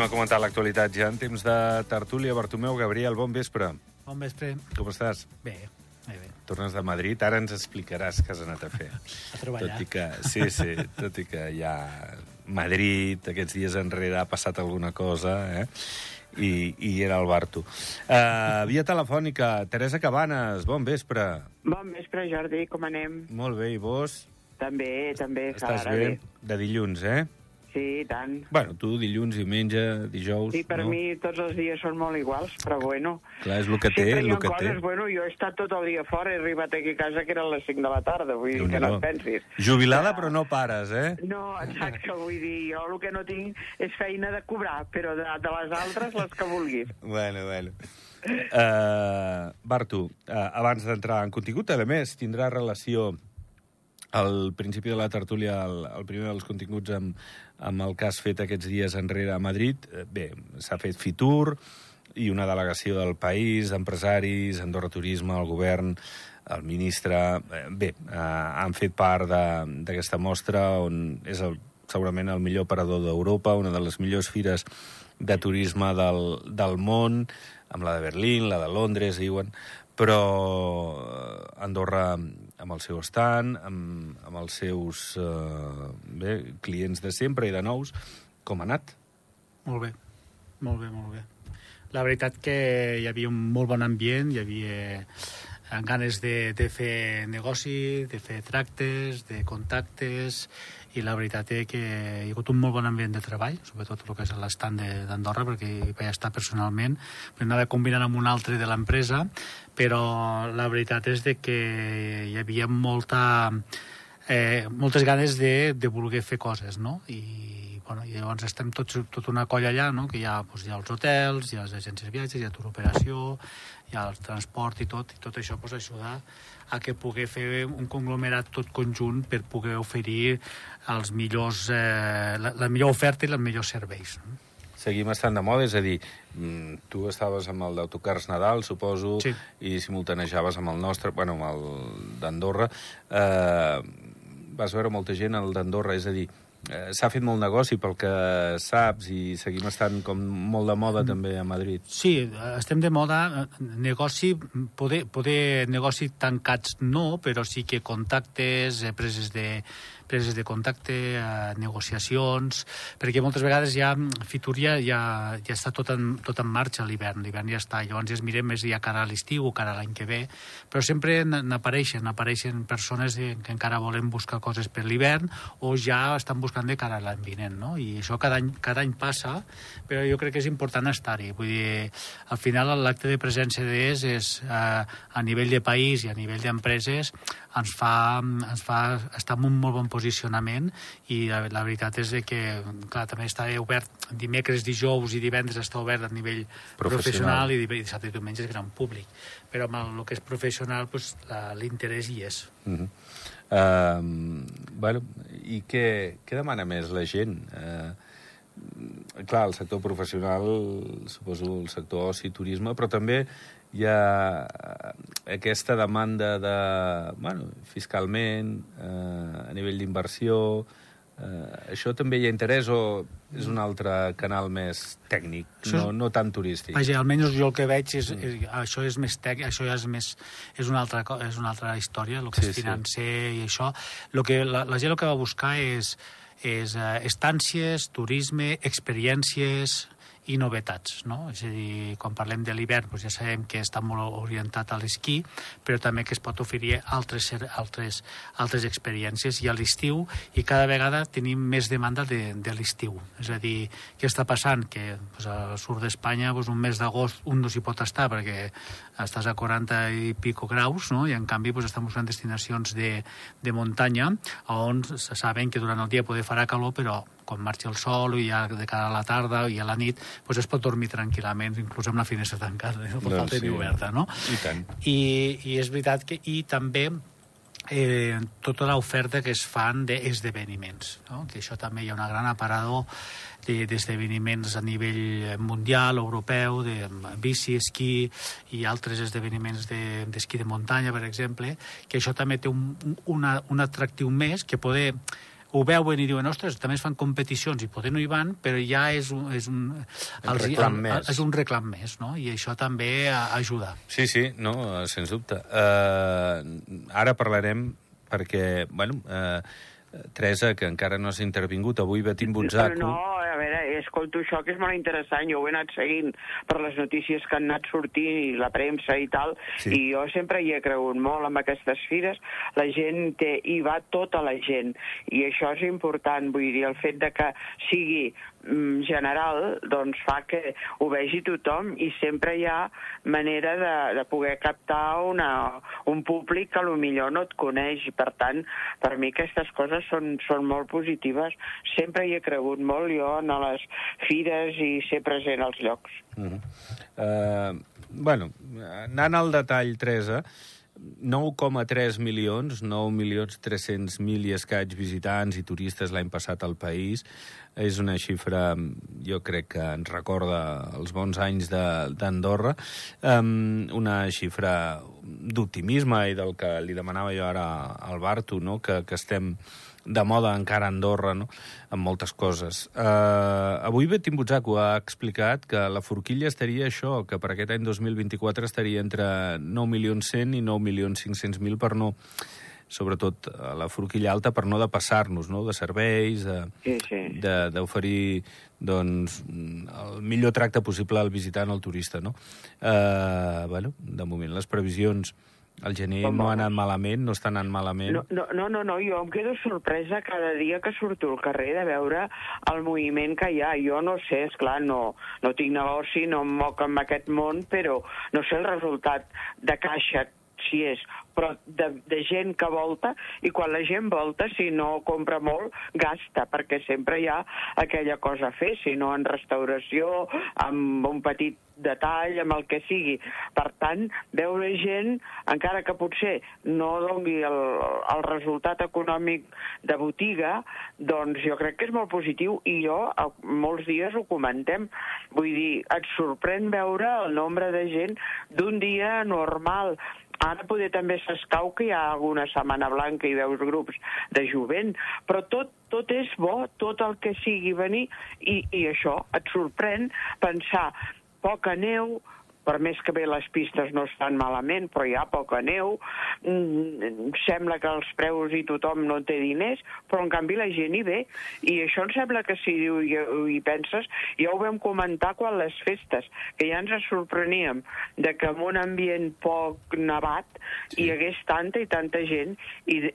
Anem a comentar l'actualitat ja en temps de tertúlia. Bartomeu Gabriel, bon vespre. Bon vespre. Com estàs? Bé, bé, bé. Tornes de Madrid, ara ens explicaràs què has anat a fer. A treballar. Tot i que, sí, sí, tot i que ja Madrid, aquests dies enrere ha passat alguna cosa, eh? I, i era el Barto. Uh, via telefònica, Teresa Cabanes, bon vespre. Bon vespre, Jordi, com anem? Molt bé, i vos? També, també. Estàs ara bé? De dilluns, eh? Sí, i tant. Bueno, tu dilluns, diumenge, dijous... Sí, per no? mi tots els dies són molt iguals, però bueno. Clar, és el que té, hi el que té. coses, bueno, jo he estat tot el dia fora, he arribat aquí a casa que eren les 5 de la tarda, vull dir que no et pensis. Jubilada, però no pares, eh? No, exacte, vull dir, jo el que no tinc és feina de cobrar, però de, de les altres, les que vulguis. Bueno, bueno. Uh, Bartu, uh, abans d'entrar en contingut, a més, tindrà relació al principi de la tertúlia, el, el primer dels continguts amb, amb el que has fet aquests dies enrere a Madrid. Eh, Bé, s'ha fet Fitur i una delegació del país, d'empresaris, Andorra Turisme, el govern, el ministre... eh, Bé, eh, han fet part d'aquesta mostra on és el, segurament el millor parador d'Europa, una de les millors fires de turisme del, del món, amb la de Berlín, la de Londres, diuen, però eh, Andorra amb el seu stand, amb, amb els seus eh, bé, clients de sempre i de nous, com ha anat? Molt bé, molt bé, molt bé. La veritat que hi havia un molt bon ambient, hi havia eh, ganes de, de fer negoci, de fer tractes, de contactes, i la veritat és que hi ha hagut un molt bon ambient de treball, sobretot el que és l'estant de- d'Andorra, perquè hi vaig estar personalment, però anava combinant amb un altre de l'empresa, però la veritat és de que hi havia molta, eh, moltes ganes de, de voler fer coses, no? I, bueno, i llavors estem tots, tota una colla allà, no? que hi ha, doncs, hi ha els hotels, hi ha les agències de viatges, hi ha turoperació, hi ha el transport i tot, i tot això pues, ajuda a que pugui fer un conglomerat tot conjunt per poder oferir els millors, eh, la, la millor oferta i els millors serveis. No? Seguim estant de moda, és a dir, mm, tu estaves amb el d'autocars Nadal, suposo, Sí. i simultanejaves amb el nostre, bueno, amb el d'Andorra. Eh, vas veure molta gent al d'Andorra, és a dir, s'ha fet molt negoci pel que saps i seguim estant com molt de moda també a Madrid. Sí, eh, estem de moda. eh, Negoci, poder, poder negoci tancats no, però sí que contactes, eh, preses de, preses de contacte, eh, negociacions, perquè moltes vegades ja Fitur ja, ja, està tot en, tot en marxa l'hivern, l'hivern ja està, llavors ja es mirem més ja cara a l'estiu o cara a l'any que ve, però sempre n'apareixen, n'apareixen persones eh, que encara volen buscar coses per l'hivern o ja estan buscant de cara a l'any vinent, no? I això cada any, cada any passa, però jo crec que és important estar-hi. Vull dir, al final l'acte de presència d'ES és eh, a nivell de país i a nivell d'empreses ens fa, ens fa estar en un molt bon posicionament i la, la veritat és que clar, també està obert dimecres, dijous i divendres està obert a nivell Professional. professional, i dissabte i diumenge és gran públic però amb el, que és professional pues, la- l'interès hi és Uh -huh. uh, bueno, I què, què demana més la gent? Uh, clar, el sector professional, suposo el sector oci, turisme, però també hi ha eh, aquesta demanda de, bueno, fiscalment, eh, a nivell d'inversió, eh, això també hi ha interès o és un altre canal més tècnic, és- no, no tan turístic? Vaja, almenys jo el que veig és, és això és més tec, això ja és més és una altra és una altra història, el que Sí, és sí. financer i això. Lo que la, la gent el que va buscar és és eh, estàncies, turisme, experiències i novetats, no? És a dir, quan parlem de l'hivern, doncs ja sabem que està molt orientat a l'esquí, però també que es pot oferir altres, altres, altres experiències i a l'estiu, i cada vegada tenim més demanda de, de l'estiu. És a dir, què està passant? Que doncs, al sud d'Espanya doncs, un mes d'agost un no s'hi pot estar perquè estàs a 40 i pico graus, no? i en canvi doncs, estan buscant destinacions de, de muntanya on se saben que durant el dia poder farà calor, però quan marxa el sol i ja de cara a la tarda i a la nit doncs es pot dormir tranquil·lament, inclús amb la finestra tancada, eh? no pot Doncs sí. oberta, no? I tant. I, i és veritat que i també eh, tota l'oferta que es fan d'esdeveniments, no? que això també hi ha una gran aparador de- d'esdeveniments a nivell mundial, europeu, de bici, esquí i altres esdeveniments de- d'esquí de, de muntanya, per exemple, que això també té un, una, un atractiu més que poder ho veuen i diuen, ostres, també es fan competicions i poder no hi van, però ja és un, és un, Un reclam més. és un reclam més, no? I això també a- ajuda. Sí, sí, no, eh, sens dubte. Uh, ara parlarem perquè, bueno, uh, Teresa, que encara no s'ha intervingut, avui Betim Butzaco... No, veure, escolto això que és molt interessant, jo ho he anat seguint per les notícies que han anat sortint i la premsa i tal, Sí. i jo sempre hi he cregut molt amb aquestes fires, la gent té, hi va tota la gent, i això és important, vull dir, el fet de que sigui general, doncs fa que ho vegi tothom i sempre hi ha manera de, de poder captar una, un públic que millor no et coneix i per tant, per mi aquestes coses són, són molt positives. Sempre hi he cregut molt jo en les fires i ser present als llocs. Uh -huh. uh, bueno, anant al detall, Teresa, 9,3 milions, 9 milions 300 mil i escaig visitants i turistes l'any passat al país. És una xifra, jo crec que ens recorda els bons anys d'Andorra. Um, una xifra d'optimisme i del que li demanava jo ara al Bartu, no? que, que estem de moda encara a Andorra, no? amb moltes coses. Uh, avui Betim Butzaco ha explicat que la forquilla estaria això, que per aquest any 2024 estaria entre 9.100.000 i 9.500.000 per no sobretot a la forquilla alta per no de passar-nos, no? de serveis, de, Sí, sí. d'oferir doncs, el millor tracte possible al visitant, al turista. No? Uh, bueno, de moment, les previsions al gener Com no ha anat malament, no està anant malament. No, no, no, no, no, jo em quedo sorpresa cada dia que surto al carrer de veure el moviment que hi ha. Jo no sé, és clar, no, no tinc negoci, no em moc en aquest món, però no sé el resultat de caixa si és, però de, de gent que volta, i quan la gent volta, si no compra molt, gasta, perquè sempre hi ha aquella cosa a fer, si no en restauració, amb un petit detall, amb el que sigui. Per tant, veure gent, encara que potser no dongui el, el resultat econòmic de botiga, doncs jo crec que és molt positiu i jo a, molts dies ho comentem. Vull dir, et sorprèn veure el nombre de gent d'un dia normal. Ara poder també s'escau que hi ha alguna setmana blanca i veus grups de jovent, però tot, tot és bo, tot el que sigui venir, i, i això et sorprèn pensar poca neu, per més que bé les pistes no estan malament, però hi ha poca neu, mm, sembla que els preus i tothom no té diners, però en canvi la gent hi ve, i això em sembla que si ho, hi, hi penses, ja ho vam comentar quan les festes, que ja ens sorpreníem de que en un ambient poc nevat Sí. hi hagués tanta i tanta gent, i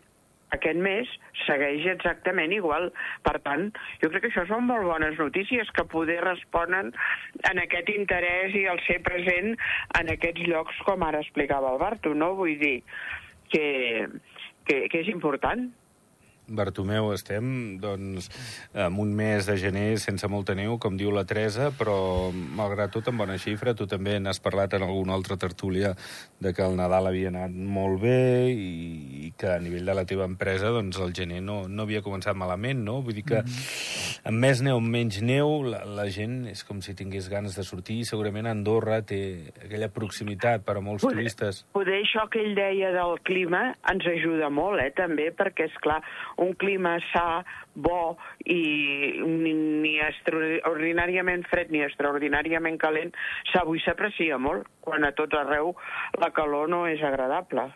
aquest mes segueix exactament igual. Per tant, jo crec que això són molt bones notícies que poder responen en aquest interès i el ser present en aquests llocs, com ara explicava el Barto, no? Vull dir que, que, que és important. Bartomeu, estem doncs, en un mes de gener sense molta neu, com diu la Teresa, però malgrat tot en bona xifra, tu també n'has parlat en alguna altra tertúlia de que el Nadal havia anat molt bé i, i que a nivell de la teva empresa doncs, el gener no, no havia començat malament, no? Vull dir que amb més neu, amb menys neu, la, la gent és com si tingués ganes de sortir i segurament Andorra té aquella proximitat per a molts Poder- turistes. Poder això que ell deia del clima ens ajuda molt, eh, també, perquè, és clar, un clima sa, bo i ni, ni extraordinàriament fred ni extraordinàriament calent, s'avui s'aprecia molt, quan a tot arreu la calor no és agradable.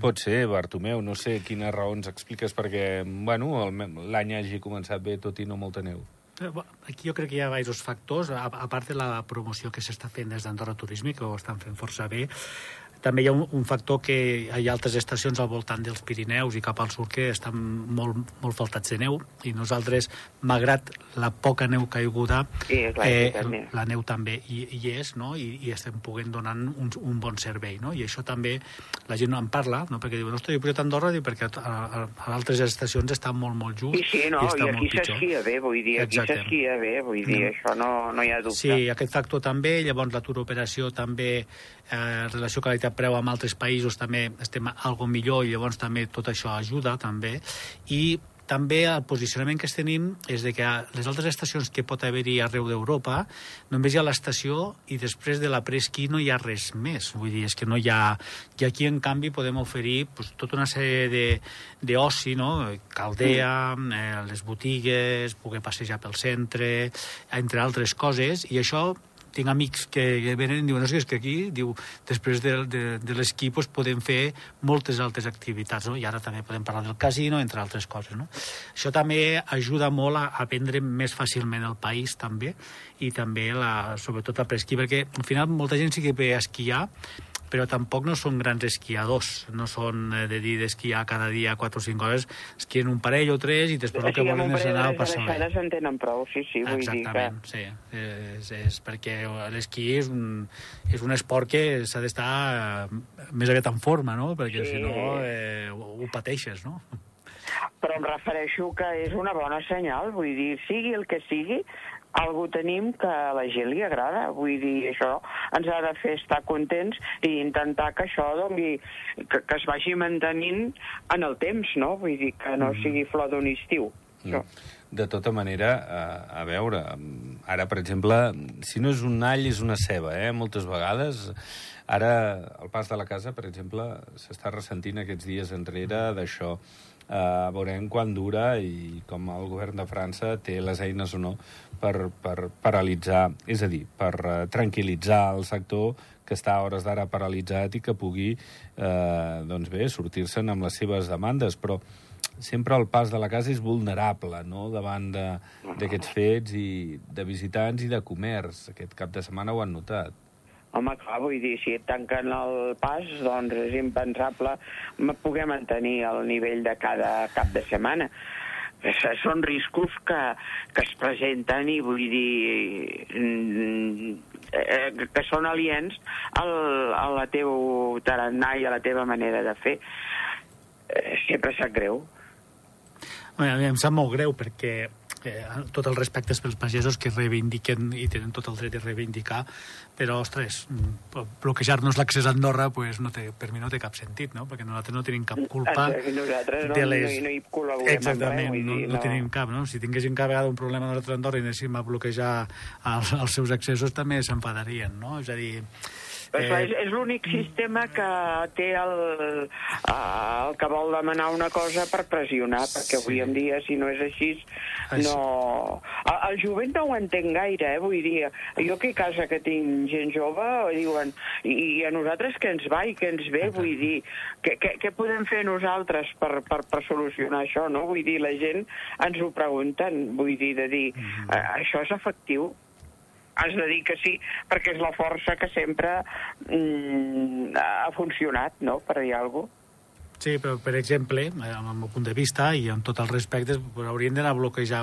Pot ser, Bartomeu, no sé quines raons expliques perquè, bueno, el- l'any hagi començat bé tot i no molta neu. Eh, Aquí jo crec que hi ha diversos factors, a, a part de la promoció que s'està fent des d'Andorra Turisme, que ho estan fent força bé, també hi ha un, un factor que hi ha altres estacions al voltant dels Pirineus i cap al sud que estan molt, molt faltats de neu i nosaltres, malgrat la poca neu caiguda, Sí, clar, eh, la neu també hi, hi és no? I, i estem podent donant un, un bon servei. No? I això també la gent en parla, no? perquè diuen, ostres, jo he pujat a Andorra diu, perquè a, a, a altres estacions estan molt, molt just I sí, no, i i, està aquí s'esquia bé, vull dir, aquí s'esquia bé, vull dir, Mm. això no, no hi ha dubte. Sí, aquest factor també, llavors la turoperació també, eh, relació qualitat-preu amb altres països també estem algo millor i llavors també tot això ajuda també i també el posicionament que es tenim és de que a les altres estacions que pot haver-hi arreu d'Europa només hi ha l'estació i després de la presquí no hi ha res més. Vull dir, és que no hi ha... I aquí, en canvi, podem oferir pues, tota una sèrie d'oci, no? Caldea, eh, les botigues, poder passejar pel centre, entre altres coses, i això tinc amics que, venen i diuen, no, és que aquí, diu, després de, de, de l'esquí pues, podem fer moltes altres activitats, no? i ara també podem parlar del casino, entre altres coses. No? Això també ajuda molt a aprendre més fàcilment el país, també, i també, la, sobretot, a presquí, perquè al final molta gent sí que ve a esquiar, però tampoc no són grans esquiadors, no són eh, de dir d'esquiar cada dia 4 o 5 hores, esquien un parell o tres i després el que volen és anar a passar bé. en tenen prou, sí, sí, vull Exactament, dir que... sí. És, és perquè l'esquí és un, és un esport que s'ha d'estar eh, més aviat en forma, no? Perquè sí. si no eh, ho, ho pateixes, no? Però em refereixo que és una bona senyal, vull dir, sigui el que sigui, algú tenim que a la gent li agrada. Vull dir, això ens ha de fer estar contents i intentar que això doni, que, que es vagi mantenint en el temps, no? Vull dir, que no mm. sigui flor d'un estiu. Mm. De tota manera, a, a veure, ara, per exemple, si no és un all, és una ceba, eh? Moltes vegades. Ara, el pas de la casa, per exemple, s'està ressentint aquests dies enrere d'això eh, veurem quan dura i com el govern de França té les eines o no per, per paralitzar, és a dir, per uh, tranquil·litzar el sector que està a hores d'ara paralitzat i que pugui, eh, doncs bé, sortir-se'n amb les seves demandes, però sempre el pas de la casa és vulnerable no? davant d'aquests fets i de visitants i de comerç. Aquest cap de setmana ho han notat. Home, clar, vull dir, si et tanquen el pas, doncs és impensable poder mantenir el nivell de cada cap de setmana. Són riscos que, que es presenten i vull dir mm, eh, que són aliens al, a la teu tarannà i a la teva manera de fer. Eh, sempre sap greu. A mi em sap molt greu perquè eh, tot el respecte pels pagesos que reivindiquen i tenen tot el dret de reivindicar, però, ostres, mm, bloquejar-nos l'accés a Andorra pues, no té, per mi no té cap sentit, no? perquè nosaltres no tenim cap culpa nosaltres no, de les... no, no hi col·laborem Exactament, no, no, no tenim cap. No? Si tinguéssim cada vegada un problema nosaltres a Andorra i anéssim a bloquejar els, els seus accessos, també s'enfadarien, no? És a dir, Eh... És, és l'únic sistema que té el, el que vol demanar una cosa per pressionar, perquè avui en dia, si no és així, no... El, el jovent no ho entenc gaire, eh? vull dir, jo que casa que tinc gent jove, diuen, i, i a nosaltres què ens va i què ens ve, vull dir, què, què, què podem fer nosaltres per, per, per solucionar això, no? Vull dir, la gent ens ho pregunten, vull dir, de dir, mm -hmm. això és efectiu? Has de dir que sí, perquè és la força que sempre mm, ha funcionat, no?, per dir alguna cosa. Sí, però, per exemple, amb el meu punt de vista i amb tot el respecte, pues, haurien d'anar a bloquejar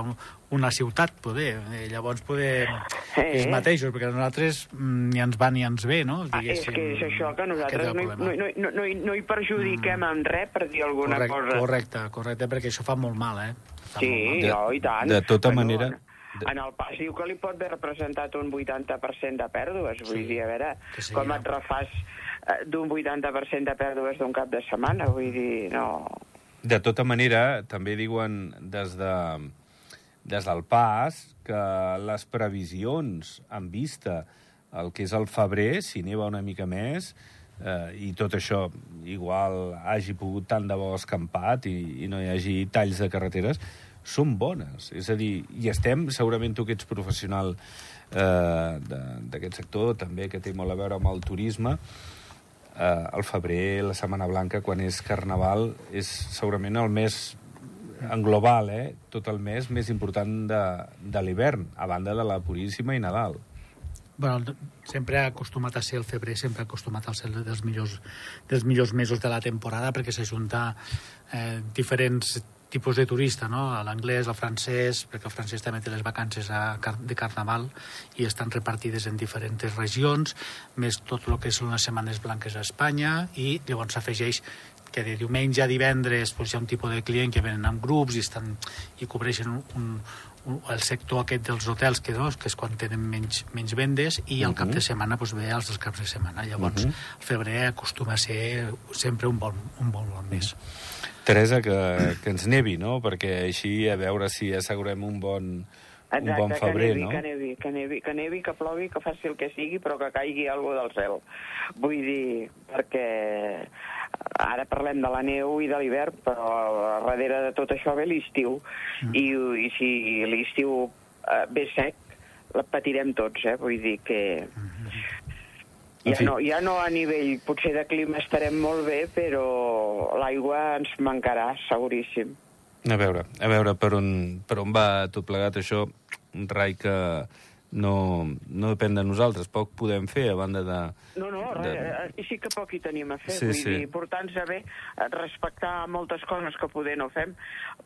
una ciutat, poder. Eh, llavors, poder eh. ells mateixos, perquè nosaltres mm, ni ens va ni ens ve, no? Ah, és que és això, que nosaltres no, no, no, no, no, no hi perjudiquem mm. en res, per dir alguna correcte, cosa. Correcte, correcte, perquè això fa molt mal, eh? Fa sí, mal. no, i tant. De tota bueno, manera... En el pas diu que li pot haver representat un 80% de pèrdues. Vull sí, dir, a veure, com et refàs eh, d'un 80% de pèrdues d'un cap de setmana? Vull dir, no... De tota manera, també diuen des, de, des del pas que les previsions en vista el que és el febrer, si neva una mica més, eh, i tot això igual hagi pogut tant de bo escampat i, i no hi hagi talls de carreteres, són bones. És a dir, i estem, segurament tu que ets professional eh, d'aquest sector, també que té molt a veure amb el turisme, eh, el febrer, la Setmana Blanca, quan és Carnaval, és segurament el mes en global, eh, tot el mes més important de, de l'hivern, a banda de la Puríssima i Nadal. Bueno, sempre ha acostumat a ser el febrer, sempre ha acostumat a ser dels millors, dels millors mesos de la temporada perquè s'ajunta eh, diferents tipus de turista, no? l'anglès, el francès, perquè el francès també té les vacances a, de carnaval i estan repartides en diferents regions, més tot el que són les setmanes blanques a Espanya, i llavors s'afegeix que de diumenge a divendres pues, hi ha un tipus de client que venen en grups i, estan, i cobreixen un, un, un, el sector aquest dels hotels, que, no, que és quan tenen menys, menys vendes, i al cap de setmana pues, ve els dels caps de setmana. Llavors, Mhm. el febrer acostuma a ser sempre un bon, un bon, bon mes. Teresa, que, que ens nevi, no? Perquè així a veure si assegurem un bon, un bon febrer, que nevi, no? que nevi, que nevi, que nevi, que plogui, que faci el que sigui, però que caigui alguna del cel. Vull dir, perquè ara parlem de la neu i de l'hivern, però darrere de tot això ve l'estiu. Mm. I, I si l'estiu eh, ve sec, la patirem tots, eh? Vull dir que... En Ja no, ja no a nivell, potser de clima estarem molt bé, però l'aigua ens mancarà, seguríssim. A veure, a veure per on, per on va tot plegat això, un rai que no, no depèn de nosaltres, poc podem fer a banda de... No, no, de- eh, sí que poc hi tenim a fer. Sí, Vull sí. dir, portar-nos a bé, eh, respectar moltes coses que poder no fem,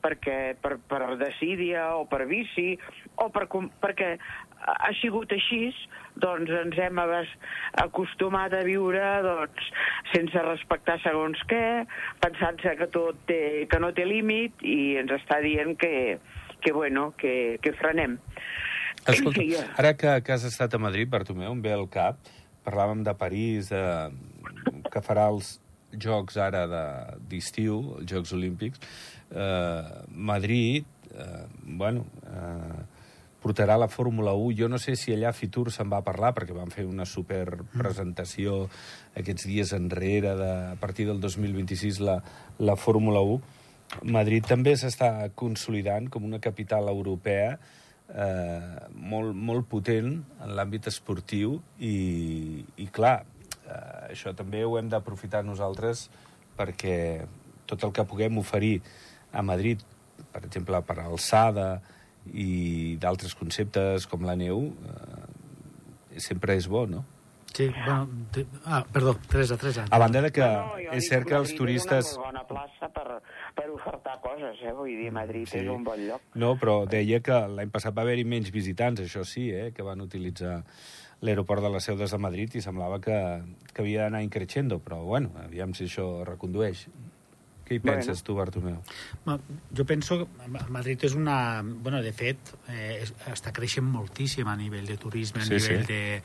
perquè per, per desídia o per vici, o per, perquè ha sigut així, doncs ens hem acostumat a viure doncs, sense respectar segons què, pensant-se que tot té, que no té límit i ens està dient que, que bueno, que, que frenem. Escolta, ara que, que has estat a Madrid, Bartomeu, em ve al cap, parlàvem de París, eh, que farà els Jocs ara de- d'estiu, els Jocs Olímpics. Eh, Madrid, eh, bueno, eh, portarà la Fórmula 1. Jo no sé si allà Fitur se'n va parlar, perquè van fer una super presentació aquests dies enrere, de, a partir del 2026, la, la Fórmula 1. Madrid també s'està consolidant com una capital europea eh, molt, molt potent en l'àmbit esportiu i, i clar, eh, això també ho hem d'aprofitar nosaltres perquè tot el que puguem oferir a Madrid, per exemple, per alçada i d'altres conceptes com la neu, eh, sempre és bo, no? Sí, bueno, ah, perdó, Teresa, Teresa. A banda de que No, no, és cert que els turistes... Una molt bona plaça ofertar coses, eh? Vull dir, Madrid Sí. és un bon lloc. No, però deia que l'any passat va haver-hi menys visitants, això sí, eh, que van utilitzar l'aeroport de les Ceudes de Madrid i semblava que, que havia d'anar increixendo, però bueno, aviam si això recondueix. Què hi Bueno. penses tu, Bartomeu? Ma- Jo penso que Madrid és una... Bueno, de fet, eh, està creixent moltíssim a nivell de turisme, a Sí, nivell sí. de,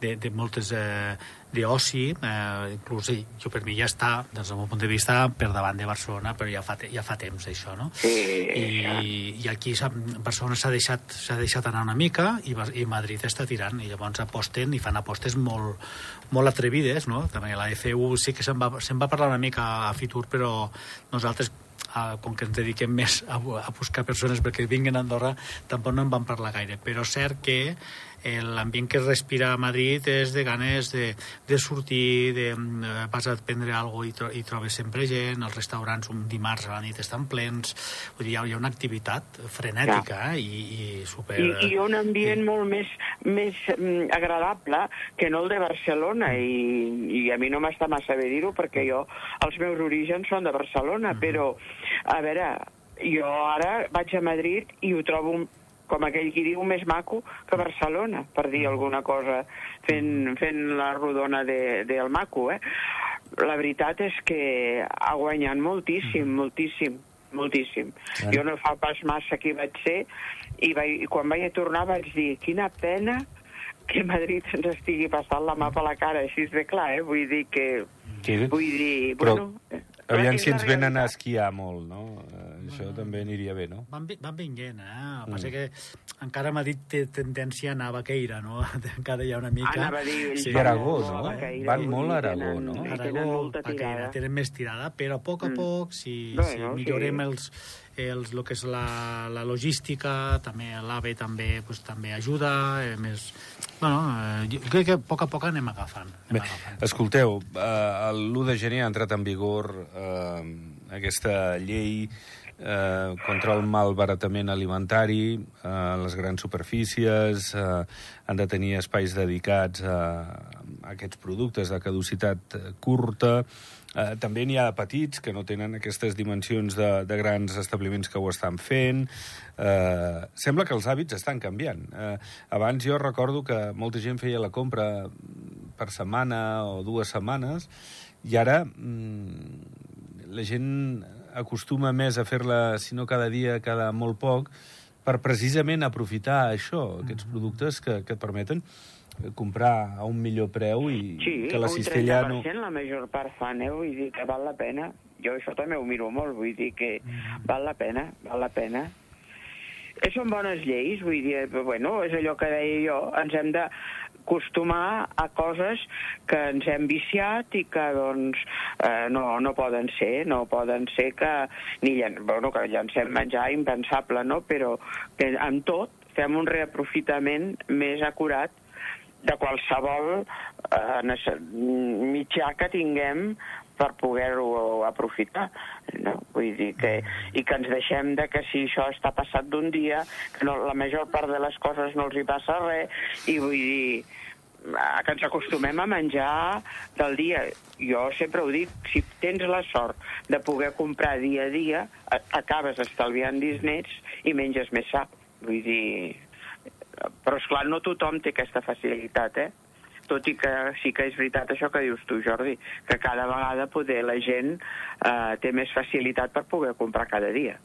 de, de moltes... Eh, d'oci, eh, inclús eh, jo per mi ja està, des del meu punt de vista, per davant de Barcelona, però ja fa, ja fa temps això, no? Sí, I, i aquí Barcelona s'ha deixat, s'ha deixat anar una mica i, i Madrid està tirant i llavors aposten i fan apostes molt, molt atrevides no? també la FU sí que se'n va, se'n va parlar una mica a Fitur però nosaltres ah, com que ens dediquem més a, a buscar persones perquè vinguin a Andorra tampoc no en vam parlar gaire però cert que eh, l'ambient que es respira a Madrid és de ganes de, de sortir, de, eh, vas a prendre alguna cosa i, tro i trobes sempre gent, els restaurants un dimarts a la nit estan plens, vull dir, hi ha, hi ha una activitat frenètica eh, i, i super... I, i un ambient sí. molt més, més mm, agradable que no el de Barcelona. I, i a mi no m'està massa bé dir-ho perquè jo, els meus orígens són de Barcelona, però a veure, jo ara vaig a Madrid i ho trobo com aquell qui diu, més maco que Barcelona, per dir alguna cosa, fent, fent la rodona de, del maco, eh? La veritat és que ha guanyat moltíssim, moltíssim, moltíssim. Bueno. Jo no fa pas massa que hi vaig ser i, vaig, i quan vaig tornar vaig dir quina pena que Madrid ens estigui passant la mà per la cara, així de clar, eh? Vull dir que... Sí. Vull dir... Però, bueno, eh, Aviam si ens venen a esquiar molt, no? Eh, això també aniria bé, no? Van, van vinguent, eh? El Mm. que encara Madrid té tendència a anar a Vaqueira, no? Encara hi ha una mica... Anava a dir, Sí. I Aragó, no? Vaqueira, Van molt a Aragó, tenen- no? Aragó, tirada. tenen més tirada, però a poc a Mm. poc, si, Bueno, si millorem els, els, el que és la, la logística, també l'AVE també, pues, també ajuda, eh, més... Bueno, eh, jo crec que a poc a poc anem agafant. Bé, Anem agafant. escolteu, eh, l'1 de gener ha entrat en vigor eh, aquesta llei eh, contra el malbaratament alimentari, eh, les grans superfícies eh, han de tenir espais dedicats a, a aquests productes de caducitat eh, curta, Eh, també n'hi ha de petits que no tenen aquestes dimensions de, de grans establiments que ho estan fent. Eh, sembla que els hàbits estan canviant. Eh, abans jo recordo que molta gent feia la compra per setmana o dues setmanes i ara mm, la gent acostuma més a fer-la, si no cada dia, cada molt poc, per precisament aprofitar això, aquests productes que, que et permeten comprar a un millor preu i Sí, que la un cistella 30% no... la major part fan, eh? Vull dir que val la pena. Jo això també ho miro molt, vull dir que val la pena, val la pena. Eh, Són bones lleis, vull dir, eh, bueno, és allò que deia jo, ens hem de acostumar a coses que ens hem viciat i que, doncs, eh, no, no poden ser, no poden ser que ni llen, bueno, que llancem menjar impensable, no? Però que amb tot fem un reaprofitament més acurat de qualsevol eh, mitjà que tinguem per poder-ho aprofitar. No? Vull dir que, I que ens deixem de que si això està passat d'un dia, que no, la major part de les coses no els hi passa res, i vull dir que ens acostumem a menjar del dia. Jo sempre ho dic, si tens la sort de poder comprar dia a dia, acabes estalviant diners i menges més sa. Vull dir, però, és clar no tothom té aquesta facilitat, eh? Tot i que sí que és veritat això que dius tu, Jordi, que cada vegada poder la gent eh, té més facilitat per poder comprar cada dia.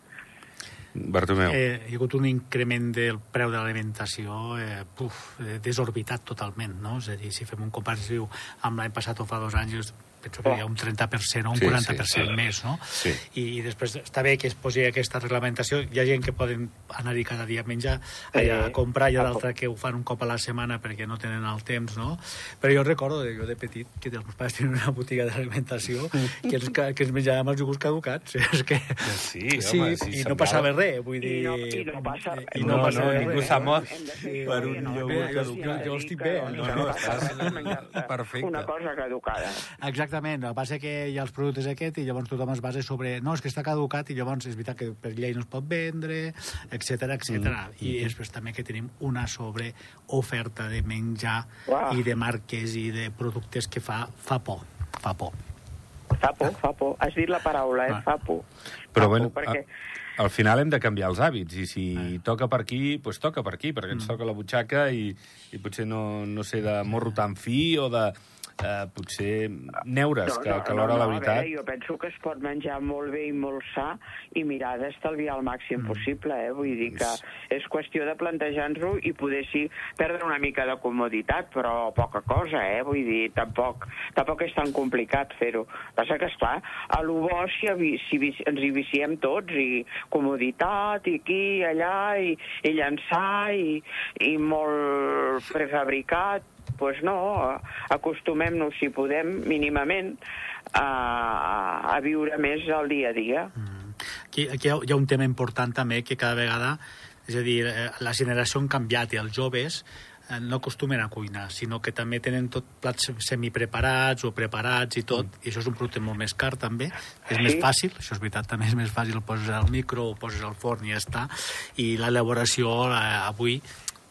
Bartomeu. Eh, hi ha hagut un increment del preu de l'alimentació eh, puf, eh, desorbitat totalment, no? És a dir, si fem un comparatiu amb l'any passat o fa dos anys, penso que hi ha un 30% o un Sí, 40% sí, sí. més, no? Sí. I, I després està bé que es posi aquesta reglamentació. Hi ha gent que poden anar-hi cada dia a menjar, allà a Eh, comprar, hi ha a d'altra que ho fan un cop a la setmana perquè no tenen el temps, no? Però jo recordo, de- jo de petit, que els meus pares tenien una botiga d'alimentació que, els, que, ens menjàvem els iogurts caducats. És que... Sí, sí home, sí, i no semblava- passava res, vull dir... I no, i no passa res. i no, no passa no, res. ningú s'ha mort per un no? iogurt Jo- caducat. jo- jo estic bé, no, que no, estàs perfecte. Una cosa caducada. Exactament, el que passa que hi ha els productes aquests i llavors tothom es basa sobre no, és que està caducat i llavors és veritat que per llei no es pot vendre, etc etc. Mm. I després també que tenim una sobreoferta de menjar Uau. i de marques i de productes que fa, fa por, fa por. Fa por, fa por. Has dit la paraula, eh? Ah. Fa por. Però Fa bueno, por, perquè... a, al final hem de canviar els hàbits, i si toca per aquí, doncs pues toca per aquí, perquè ens toca la butxaca i, i potser no, no sé, de morro tan fi o de eh, potser neures, que, que alhora la a veritat... veure, jo penso que es pot menjar molt bé i molt sa i mirar d'estalviar el màxim possible, eh? Vull dir que és qüestió de plantejar-nos-ho i poder sí perdre una mica de comoditat, però poca cosa, eh? Vull dir, tampoc, tampoc és tan complicat fer-ho. Passa que, esclar, a lo bo si, si ens hi viciem tots, i comoditat, i aquí, i allà, i, i llançar, i, i molt prefabricat, pues no, acostumem-nos, si podem, mínimament, a, a viure més el dia a dia. Aquí, aquí hi ha- hi ha un tema important també que cada vegada, és a dir, eh, la generació han canviat i els joves eh, no acostumen a cuinar, sinó que també tenen tot plats semipreparats o preparats i tot, i això és un producte molt més car també, és Sí. més fàcil, això és veritat, també és més fàcil, el poses al micro, ho poses al forn i ja està, i l'elaboració eh, avui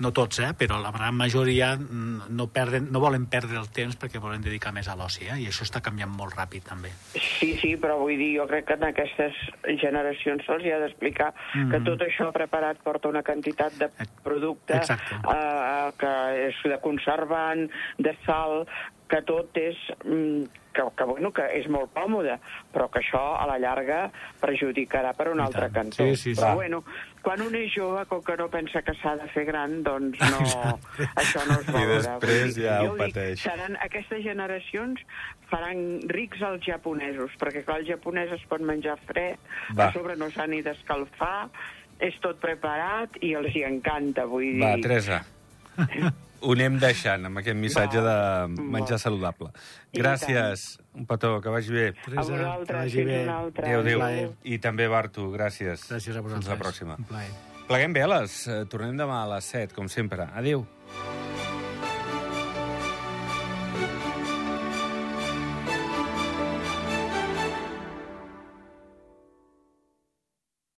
no tots, eh, però la gran majoria mm, no, perden, no volen perdre el temps perquè volen dedicar més a l'oci, eh, i això està canviant molt ràpid també. Sí, sí, però vull dir, jo crec que en aquestes generacions se'ls hi ha d'explicar Mhm. que tot això preparat porta una quantitat de producte Exacte. eh, que és de conservant, de sal, que tot és... mm, que, que, bueno, que és molt còmode, però que això a la llarga perjudicarà per un I altre tant. cantó. Sí, sí, sí. Però bueno, quan un és jove, com que no pensa que s'ha de fer gran, doncs no, això no es I valora. després dir, ja ho dic, pateix. seran, aquestes generacions faran rics els japonesos, perquè clar, el japonès es pot menjar fred, Va. a sobre no s'ha ni d'escalfar, és tot preparat i els hi encanta, vull dir... Va, Teresa, ho anem deixant amb aquest missatge de menjar Va. saludable. I Gràcies, un petó, que vagi bé. A Teresa, que vagi bé. Adéu, adéu. I també, Bartu, gràcies. Gràcies a vosaltres. Fins la pròxima. Un plaer. Pleguem veles. Eh, Tornem demà a les 7, com sempre. Adéu.